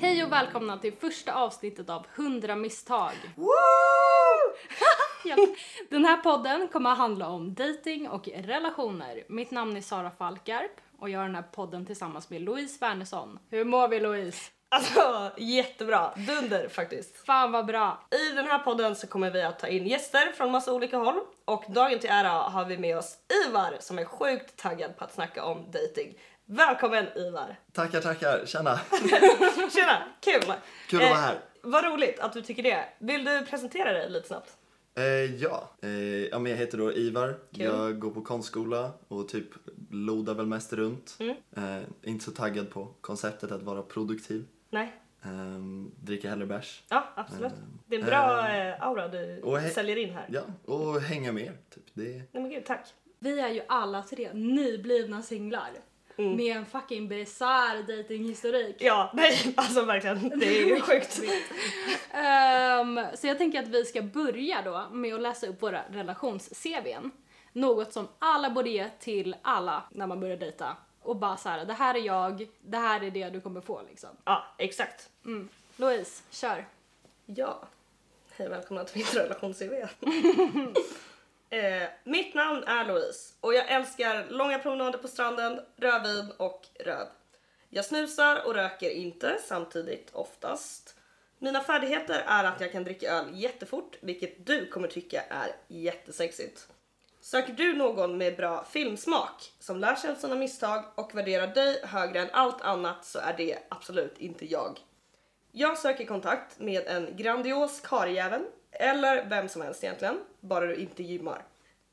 Hej och välkomna till första avsnittet av 100 misstag. Hjälp. Den här podden kommer att handla om dating och relationer. Mitt namn är Sara Falkarp och jag har den här podden tillsammans med Louise Wernersson. Hur mår vi Louise? Alltså jättebra, dunder faktiskt. Fan vad bra. I den här podden så kommer vi att ta in gäster från massa olika håll och dagen till ära har vi med oss Ivar som är sjukt taggad på att snacka om dating. Välkommen Ivar! Tackar, tackar. Tjena. Tjena, kul! Kul att vara här. vad roligt att du tycker det. Vill du presentera dig lite snabbt? Eh, ja. Eh, ja, men jag heter då Ivar. Kul. Jag går på konstskola och typ lodar väl mest runt. Mm. Eh, inte så taggad på konceptet att vara produktiv. Nej? Eh, dricker hellre bärs. Ja, absolut. Mm. Det är en bra eh, aura du säljer in här. Ja, och hänga med. Typ. Det, Nej men gud, tack. Vi är ju alla tre nyblivna singlar. Mm. Med en fucking bisarr datinghistorik. Ja, nej alltså verkligen. Det är ju sjukt. Ehm, så jag tänker att vi ska börja då med att läsa upp våra relations-CVn. Något som alla borde ge till alla när man börjar dejta. Och bara så här, det här är jag, det här är det du kommer få liksom. Ja, exakt. Mm. Louise, kör. Ja. Hej välkomna till mitt relations-CV. eh, mitt namn är Louise och jag älskar långa promenader på stranden, rödvin och röd. Jag snusar och röker inte samtidigt oftast. Mina färdigheter är att jag kan dricka öl jättefort, vilket du kommer tycka är jättesexigt. Söker du någon med bra filmsmak som lär sig av sina misstag och värderar dig högre än allt annat så är det absolut inte jag. Jag söker kontakt med en grandios karljävel, eller vem som helst egentligen, bara du inte gymmar.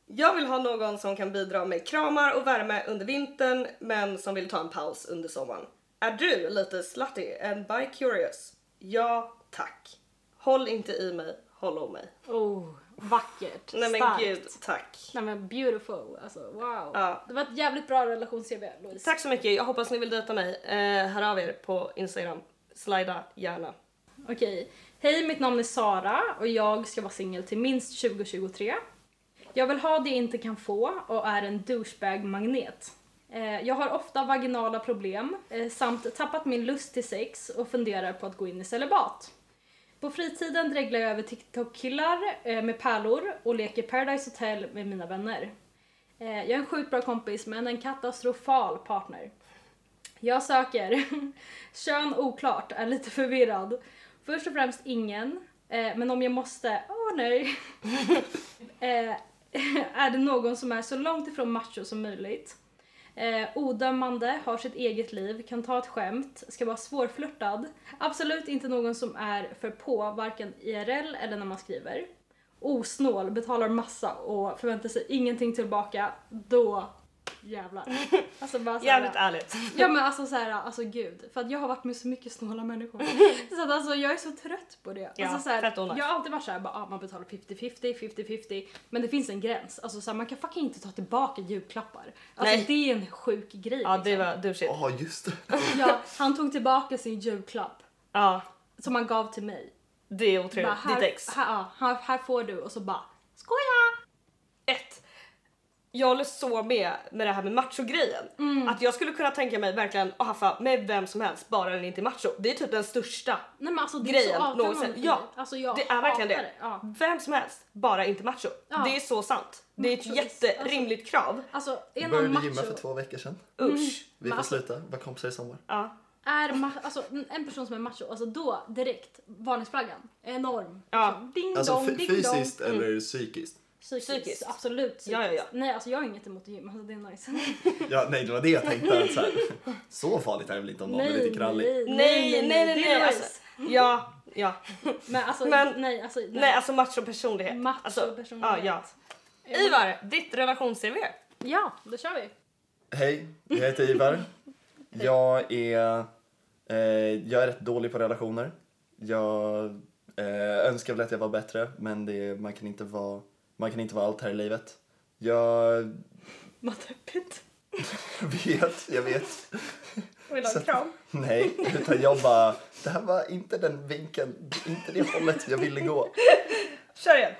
Jag vill ha någon som kan bidra med kramar och värme under vintern, men som vill ta en paus under sommaren. Är du lite slutty and bi-curious? Ja, tack. Håll inte i mig, håll om mig. Oh, vackert. Nej men starkt. gud, tack. Nej men beautiful, alltså wow. Ja. Det var ett jävligt bra relations-CV Louise. Tack så mycket, jag hoppas ni vill dejta mig. Eh, hör av er på Instagram. Slida gärna. Okej. Hej, mitt namn är Sara och jag ska vara singel till minst 2023. Jag vill ha det jag inte kan få och är en douchebag-magnet. Eh, Jag har ofta vaginala problem eh, samt tappat min lust till sex och funderar på att gå in i celibat. På fritiden dreglar jag över TikTok-killar eh, med pärlor och leker Paradise Hotel med mina vänner. Eh, Jag är en sjukt bra kompis men en katastrofal partner. Jag söker. Kön oklart, är lite förvirrad. Först och främst ingen, eh, men om jag måste, åh nej. eh, är det någon som är så långt ifrån macho som möjligt. Eh, odömande, har sitt eget liv, kan ta ett skämt, ska vara svårflörtad. Absolut inte någon som är för på, varken IRL eller när man skriver. Osnål, betalar massa och förväntar sig ingenting tillbaka. Då jävlar. Alltså bara så här- Jävligt ärligt. Ja men alltså så här, alltså gud. För att jag har varit med så mycket snåla människor. så att alltså jag är så trött på det. Ja, alltså, så här, fett onajs. jag har alltid varit såhär, bara, ah, man betalar 50-50, 50-50. Men det finns en gräns. Alltså så här, man kan fucking inte ta tillbaka julklappar. Alltså Nej. det är en sjuk grej. Ja, det liksom. var douchigt. Ja, just det. ja, han tog tillbaka sin julklapp Ja, som han gav till mig. det är Bara, här, Ditt ex. Här, ja, här, här får du och så bara skoja! Jag håller så med med det här med macho-grejen. Mm. Att jag skulle kunna tänka mig verkligen att haffa med vem som helst bara den inte är macho. Det är typ den största. Nej men alltså det är Grejen så avtändande någonsin. Ja, alltså, jag det är verkligen hatar det. Ja. Vem som helst, bara inte macho. Ja. Det är så sant. Det är ett is- jätterimligt krav. Alltså är någon Började macho... gymma för två veckor sedan. Usch. Vi Men får alltså- sluta. Var kompisar i sommar. Ja. är ma- alltså, en person som är macho, alltså då direkt, varningsflaggan, enorm. Ja. Alltså, ding Alltså dong, ding fysiskt dong. eller psykiskt? Psykiskt, Psykiskt. absolut psykiskt. Ja, ja, ja. Nej alltså jag har inget emot gym, alltså det är nice. Ja, nej, det var det jag tänkte. Att så, här, så farligt är det väl inte om någon är lite krallig? nej, Nej, nej, nej, nej. är Alltså, nice. ja, ja. Men alltså, Men- nej alltså. Nej, Nej, alltså macho-personlighet. macho alltså, personlighet. Ja, ja. Ivar, ditt relations-CV. Ja, då kör vi. Hej, jag heter Ivar. Jag är, eh, jag är rätt dålig på relationer. Jag eh, önskar väl att jag var bättre, men det, man, kan inte vara, man kan inte vara allt här i livet. Jag Vad deppigt. vet, jag vet. Vill du ha en kram? Nej, utan jag bara, det här var inte den vinkeln, inte det hållet jag ville gå. Kör igen.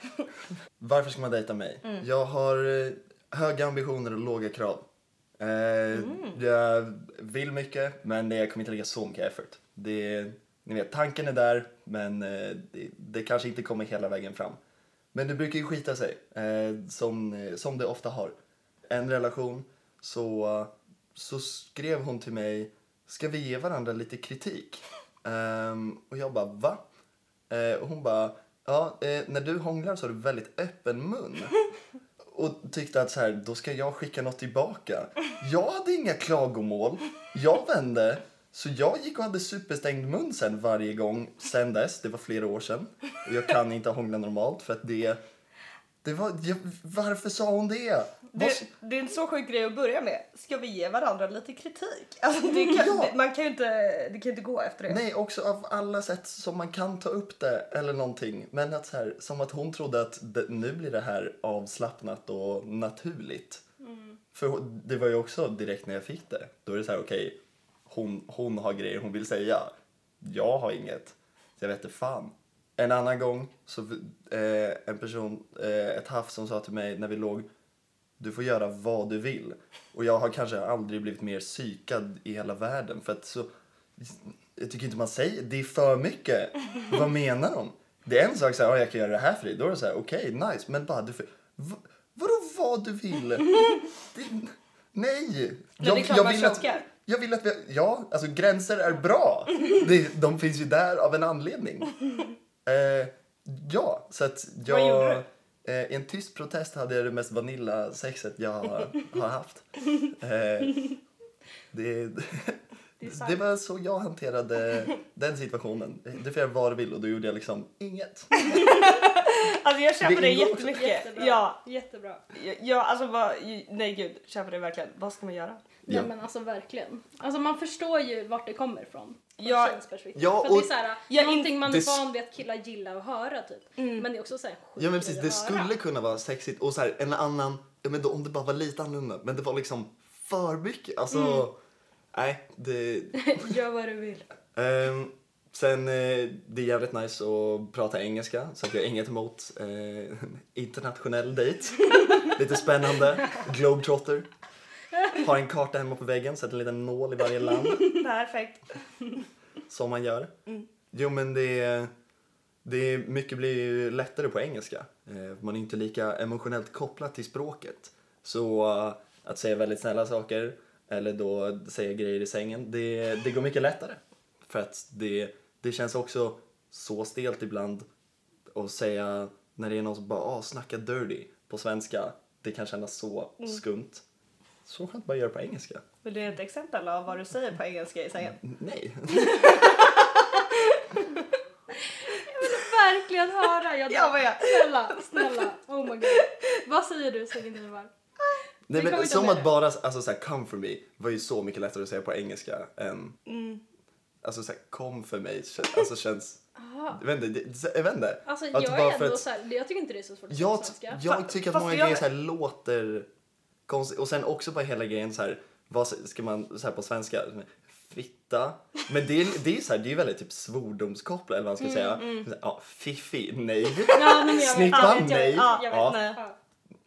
Varför ska man dejta mig? Jag har eh, höga ambitioner och låga krav. Eh, Jag vill mycket, men det kommer inte lägga så mycket effort. Det, ni vet, tanken är där men eh, det, det kanske inte kommer hela vägen fram. Men det brukar ju skita sig, eh, som, eh, som det ofta har. En relation, så, så skrev hon till mig, ska vi ge varandra lite kritik? Ehm, och jag bara, va? Eh, och hon bara, ja, eh, när du hånglar så har du väldigt öppen mun. Och tyckte att så här, då ska jag skicka något tillbaka. Jag hade inga klagomål. Jag vände. Så jag gick och hade superstängd mun sen varje gång sen dess. Det var flera år sedan. Och jag kan inte hångla normalt för att det... det var, jag, varför sa hon det? Det, det är en så sjuk grej att börja med. Ska vi ge varandra lite kritik? Alltså det kan, Ja. det, man kan ju inte, det kan inte gå efter det. Nej, också av alla sätt som man kan ta upp det eller någonting. Men att så här, som att hon trodde att det, nu blir det här avslappnat och naturligt. För hon- det var ju också direkt när jag fick det. Då är det så här, okej, hon, hon har grejer hon vill säga. Jag har inget. Så jag vet inte fan. En annan gång så eh, en person, eh, ett haff som sa till mig när vi låg du får göra vad du vill. Och jag har kanske aldrig blivit mer psykad i hela världen. För att så, jag tycker inte man säger, det är för mycket. vad menar de? Det är en sak så här, "Ja, jag kan göra det här för dig. Då är det så här, okej, nice. Men bara, du får, va, vadå vad du vill? Det, nej! klart man vill att. Jag vill att vi, ja, alltså gränser är bra. Det, de finns ju där av en anledning. Eh, ja, så att jag... Vad gjorde Eh, I en tyst protest hade jag det mest vanilla-sexet jag har, har haft. Eh, det, Det det var så jag hanterade den situationen. Du får göra vad du vill och då gjorde jag liksom inget. Alltså jag köper Det det, jättemycket. Jättebra. Ja, Jättebra. ja, alltså vad, nej gud, köper det verkligen. Vad ska man göra? Ja. Nej men alltså verkligen. Alltså man förstår ju vart det kommer ifrån. Från Ja, ja, För det är och- såhär, Ja, in- någonting man det är van vid att killar gillar att höra typ. Men det är också såhär Ja men precis, det höra. skulle kunna vara sexigt och så här, en annan, ja, men då, om det bara var lite annorlunda. Men det var liksom för mycket. Alltså, nej, det... Gör vad du vill. Ehm, sen, eh, det är jävligt nice att prata engelska, så att jag har inget emot eh, internationell dejt. Lite spännande. Globetrotter. Har en karta hemma på väggen, sätter en liten nål i varje land, Perfekt. som man gör. Jo, men det är, det är, mycket blir ju lättare på engelska. Eh, man är inte lika emotionellt kopplad till språket. Så eh, att säga väldigt snälla saker, eller då säga grejer i sängen, det, det går mycket lättare. För att det, det känns också så stelt ibland att säga när det är någon som bara ah, snacka dirty på svenska. Det kan kännas så skumt. Så skönt bara göra på engelska. Vill du ge ett exempel av vad du säger på engelska i sängen? Nej. Verkligen höra. Jag Jag med. Snälla, snälla. Oh my god. Vad säger du Selin Ivar? Nej, men som med att bara, alltså så här, come for me var ju så mycket lättare att säga på engelska än, Mm. alltså så här, kom för mig, alltså känns, jag vet inte, det- jag vet inte. Alltså Att jag är ändå att- såhär, jag tycker inte det är så svårt att säga Jag, på svenska. jag tycker att Fast många jag- grejer så låter konstigt och sen också bara hela grejen så här, vad ska man så här på svenska, fitta, men det är, det är så här, det är väldigt typ svordomskopplat eller vad man ska Mm, säga. Ja, fiffi, nej. Ja, men jag vet, Snippa, nej. Ja. Ja.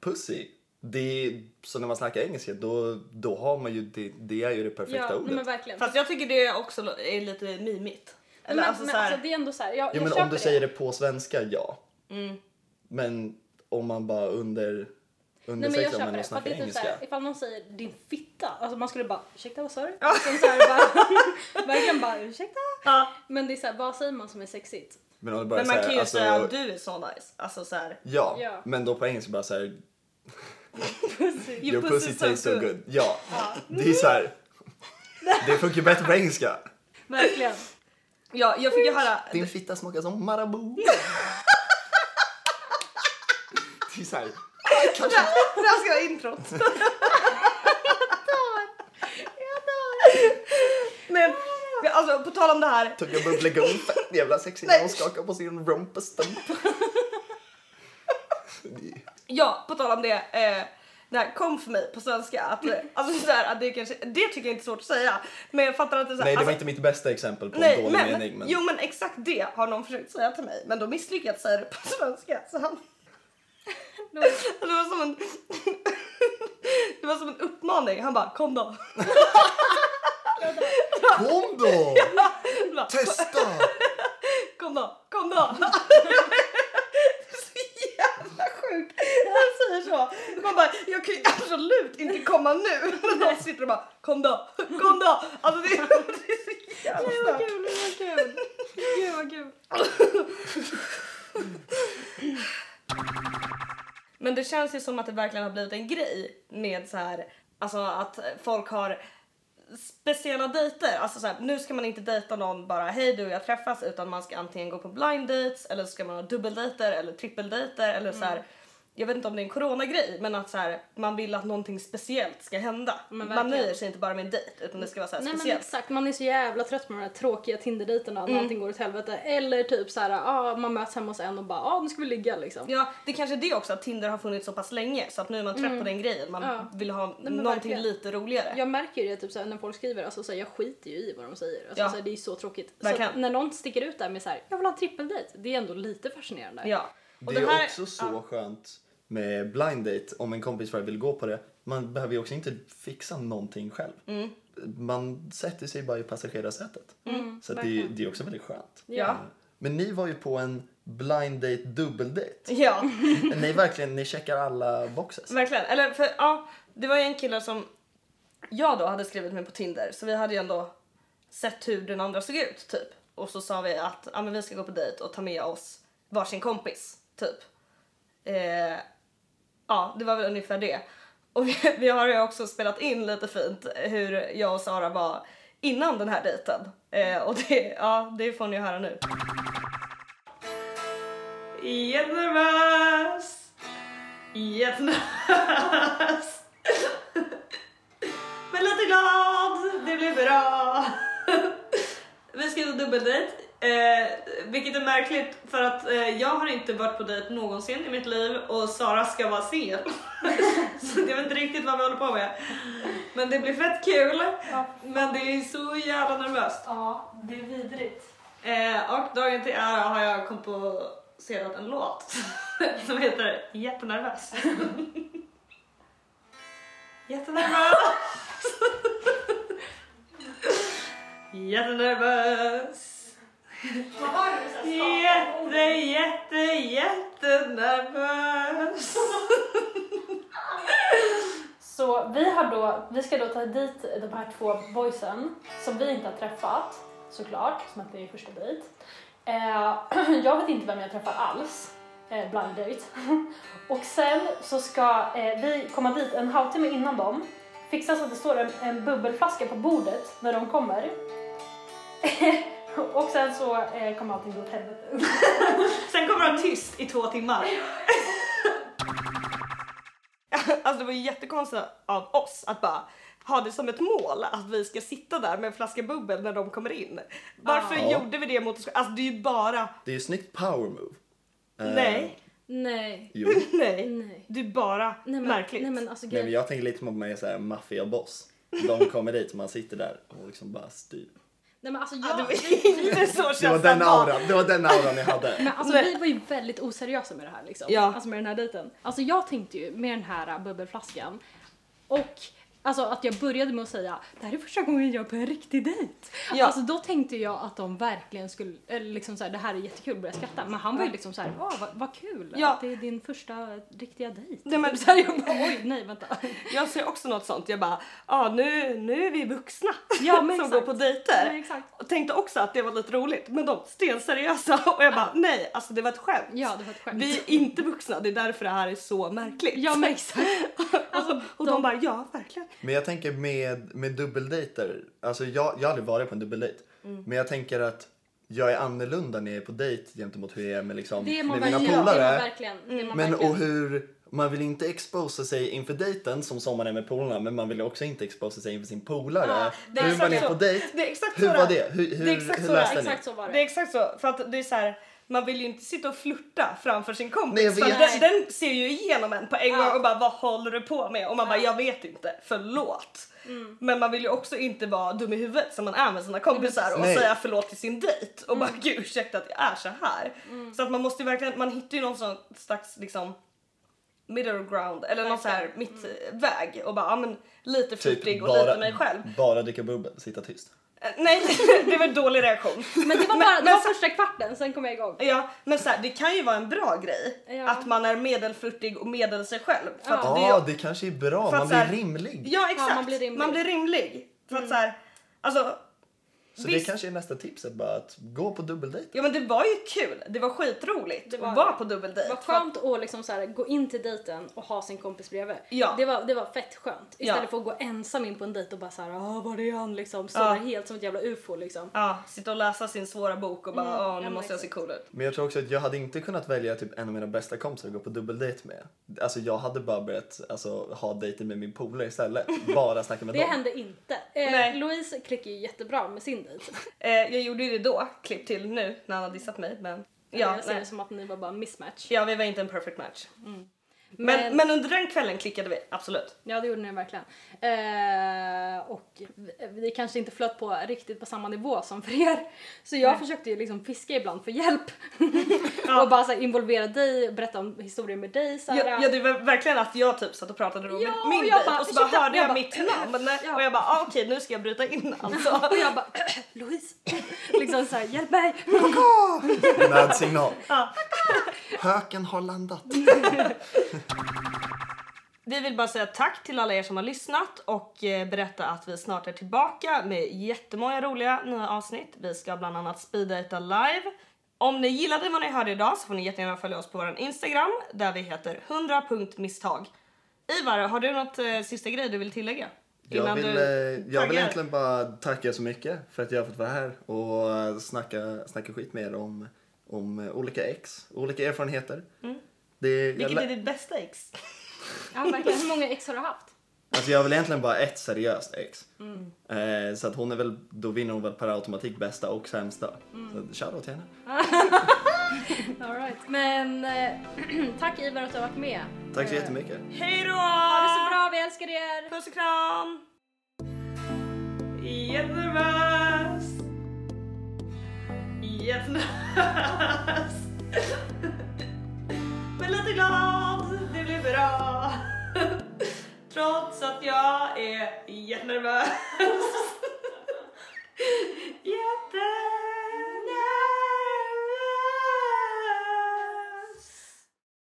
Pussy. Det är, så när man snackar engelska då, då har man ju det, det är ju det perfekta Ja, ordet. men verkligen. Fast jag tycker det också är lite mimigt. Eller men, alltså men så här, alltså det är ändå såhär, jag, Ja, jag men om du det. säger det på svenska, ja. Mm. Men om man bara under, under Nej men jag köper det. För det är typ engelska. såhär, ifall någon säger din fitta, alltså man skulle bara ursäkta vad sa du? Sen såhär bara, verkligen bara ursäkta? ja, Men det är såhär, vad säger man som är sexigt? Men, om du bara men man säger, kan ju alltså, säga att du är så nice. Alltså så här. Ja, Ja. men då på engelska bara såhär, Pussy. your pussy tastes so good. Ja, det är såhär, det funkar bättre på engelska. Verkligen. Ja, jag fick ju höra. Din fitta smakar som Marabou. det är såhär, Det här ska vara introt. Men alltså på tal om det här. tugga bubblegum, fett jävla sexig när hon skakar på sin rumpestump. Ja, på tal om det. Eh, det här kom för mig på svenska. Att, eh, alltså så här, att det, kanske, det tycker jag inte är svårt att säga. Men jag fattar att det är så här, Nej, det var alltså, inte mitt bästa exempel på en Nej, dålig men, mening. Men... Jo men exakt det har någon försökt säga till mig men då misslyckats säga det på svenska. Så han, det, var som en, det var som en uppmaning. Han bara kom då. Kom då! bara, Testa! Kom då, kom då! det är så jävla sjukt han säger så. Man bara, jag kan ju absolut inte komma nu. Men de sitter och bara, kom då, kom då. Alltså det, är- det är så jävla Nej, vad kul, vad kul. Gud vad kul. Men det känns ju som att det verkligen har blivit en grej med så här, alltså att folk har speciella dejter. Alltså så här, nu ska man inte dejta någon bara hej du och jag träffas utan man ska antingen gå på blind dates eller så ska man ha dubbeldejter eller trippeldejter eller mm. så här. Mm. Jag vet inte om det är en coronagrej men att så här, man vill att någonting speciellt ska hända. Men man nöjer sig inte bara med en dejt utan det ska vara så här Nej men speciellt. exakt, man är så jävla trött på de här tråkiga Tinder-dejterna Mm. när allting går åt helvete. Eller typ så här, ah, man möts hemma hos en och bara ah, nu ska vi ligga liksom. Ja, det kanske är det också att Tinder har funnits så pass länge så att nu är man trött på den grejen. Man Mm. Ja. vill ha men någonting verkligen. lite roligare. Jag märker ju det typ så här, när folk skriver, alltså, så här, jag skiter ju i vad de säger. Alltså, Ja. så här, det är så tråkigt. Så Verkligen. att när någon sticker ut där med så här, jag vill ha en trippeldejt, det är ändå lite fascinerande. Ja. Och Det är här- också så ja. skönt med blind date om en kompis bara vill gå på det. Man behöver ju också inte fixa någonting själv. Mm. Man sätter sig bara i passagerarsätet. Mm, Så att det, det är också väldigt skönt. Ja. Men ni var ju på en blind date dubbeldate. Ja, ni verkligen, ni checkar alla boxes. verkligen. Eller för ja, det var ju en kille som jag då hade skrivit med på Tinder så vi hade ju ändå sett hur den andra såg ut typ. Och så sa vi att ja, men vi ska gå på dejt och ta med oss varsin kompis typ. Eh, ja, det var väl ungefär det. Och vi, vi har ju också spelat in lite fint hur jag och Sara var innan den här dejten. Eh, och det, ja, det får ni höra nu. Jättenervös! Jättenervös! Men lite glad, det blir bra. Vi ska gå dubbeldejt, eh, vilket är märkligt för att eh, jag har inte varit på dejt någonsin i mitt liv och Sara ska vara singel. Så jag vet inte riktigt vad vi håller på med. Men det blir fett kul. Men det är så jävla nervöst. Ja, det är vidrigt. Eh, och dagen till ära har jag komposerat en låt som heter Jättenervös. Jättenervös. Jättenervös. Vad har du? Jätte, jätte, jättenervös. Så vi, har då, vi ska då ta dit de här två boysen som vi inte har träffat såklart, som att det är första dejt. Eh, jag vet inte vem jag träffar alls, eh, blind date. Och sen så ska eh, vi komma dit en halvtimme innan dem, fixa så att det står en, en bubbelflaska på bordet när de kommer. Och sen så eh, kommer allting gå åt helvete. Sen kommer de tyst i två timmar. Alltså det var ju jättekonstigt av oss att bara ha det som ett mål att vi ska sitta där med en flaska bubbel när de kommer in. Varför Ja. gjorde vi det mot oss? Alltså det är ju bara Det är ju snyggt power move. Eh, nej, Nej. Jo. nej. Nej. Det är bara Nej men, märkligt. Nej men alltså Nej, men jag tänker lite på mig såhär maffiaboss. De kommer dit och man sitter där och liksom bara styr. Nej men alltså Ja, jag... det var inte så Det var den auran, det var den auran ni hade. Men alltså Nej. vi var ju väldigt oseriösa med det här liksom. Ja. Alltså med den här dejten. Alltså jag tänkte ju med den här bubbelflaskan och Alltså att jag började med att säga det här är första gången jag är på en riktig dejt. Ja. Alltså då tänkte jag att de verkligen skulle, eller liksom såhär det här är jättekul och börja skratta. Men han var ju liksom såhär, åh vad, vad kul Ja. att det är din första riktiga dejt. Nej, men- så här, jag bara, oj nej vänta. Jag ser också något sånt. Jag bara, ah, nu, nu är vi vuxna Ja, som exakt. går på dejter. Ja. Och tänkte också att det var lite roligt, men de stenseriösa och jag bara, nej, alltså det var ett skämt. Ja det var ett skämt. Vi är inte vuxna, det är därför det här är så märkligt. Ja men exakt. alltså, och de, de- bara, ja verkligen. Men jag tänker med, med dubbeldejter, alltså jag, jag har aldrig varit på en dubbeldejt. Mm. Men jag tänker att jag är annorlunda när jag är på dejt gentemot hur jag är med, liksom, Det är man med mina är man polare. är man Men och hur, man vill inte exposa sig inför dejten som som man är med polarna men man vill också inte exposa sig inför sin polare. Ja, det är hur exakt ni så. på dejt? Det är exakt Hur så var det det? Hur, hur, Det är exakt hur så läste det ni? Exakt så var det. Det är exakt så, för att det är så här. Man vill ju inte sitta och flirta framför sin kompis Nej, för den, den ser ju igenom en på en Ja. gång och bara vad håller du på med? Och man bara jag vet inte, förlåt. Mm. Men man vill ju också inte vara dum i huvudet som man är med sina kompisar och Nej. säga förlåt till sin dejt och Mm. bara gud ursäkta att jag är så här. Så att man måste ju verkligen, man hittar ju någon sån slags liksom middle ground eller någon så här mittväg och bara ja men lite flirtig och lite mig själv. bara dricka bubbel, sitta tyst. Eh, Nej, det var en dålig reaktion. Men det var Men- bara det men var så- första kvarten, sen kom jag igång. Ja, men så här, det kan ju vara en bra grej Ja. att man är medelflörtig och medel sig själv. För att Ja. det, Ja, det kanske är bra. Man så här- blir rimlig. ja exakt, Ja, man blir rimlig. Mm. Man blir rimlig. För att så här, alltså, Så visst, det kanske är nästa tipset, bara att gå på dubbeldejt. ja men det var ju kul. Det var skitroligt Det var att vara det. på Det dubbeldejt. var För att- skönt att liksom så här, gå in till dejten och ha sin kompis bredvid. Ja. Det, var, det var fett skönt. Istället Ja. för att gå ensam in på en dejt och bara såhär, ah, var är han liksom? Står Ja. helt som ett jävla ufo liksom. Ja, sitta och läsa sin svåra bok och bara Mm, "Åh, ja, nu men måste jag se cool ut. Men jag tror också att jag hade inte kunnat välja typ en av mina bästa kompisar att gå på dubbeldejt med. Alltså jag hade bara börjat alltså, ha dejter med min polare istället. Bara snacka med Det dem. hände inte. Nej. Eh, Louise klickar ju jättebra med sin dejt. Eh, jag gjorde ju det då, klipp till nu när han har dissat mig. Men ja, jag ser nej. det som att ni var bara mismatch. ja, vi var inte en perfect match. Men, Men, men under den kvällen klickade vi, absolut. Ja, det gjorde ni verkligen. Eh, och vi, vi kanske inte flöt på riktigt på samma nivå som för er. Så jag Nej. försökte ju liksom fiska ibland för hjälp. Ja. och bara så involvera dig, berätta om historier med dig. Så. Ja, ja, det var verkligen att jag typ satt och pratade då Ja, med min och jag dejt bara, och så bara hörde jag jag, bara, mitt namn ja. och jag bara ah, okej nu ska jag bryta in alltså. Och jag bara, Louise, liksom såhär, hjälp mig! Nödsignal. Ja. Höken har landat. Vi vill bara säga tack till alla er som har lyssnat och eh, berätta att vi snart är tillbaka med jättemånga roliga nya avsnitt. Vi ska bland annat speeddata live. Om ni gillade vad ni hörde idag så får ni jättegärna följa oss på vår Instagram där vi heter 100.misstag. Ivar, har du något eh, sista grej du vill tillägga? Jag vill, eh, jag vill egentligen bara tacka så mycket för att jag har fått vara här och eh, snacka, snacka skit med er om, om eh, olika ex, olika erfarenheter. Det, jag, Vilket är ditt bästa ex? Ja, verkligen. Hur många ex har du haft? alltså jag vill egentligen bara ett seriöst ex. Mm. Eh, så att hon är väl, då vinner hon väl per automatik bästa och sämsta. Så shoutout till henne. All right. Men eh, tack Ivar att du har varit med. Tack så Eh, jättemycket. Hej då! Ha det så bra, vi älskar er! Puss och kram! Jättenervös! Jättenervös! Men lite glad, det blir bra trots att jag är jättenervös. Jätte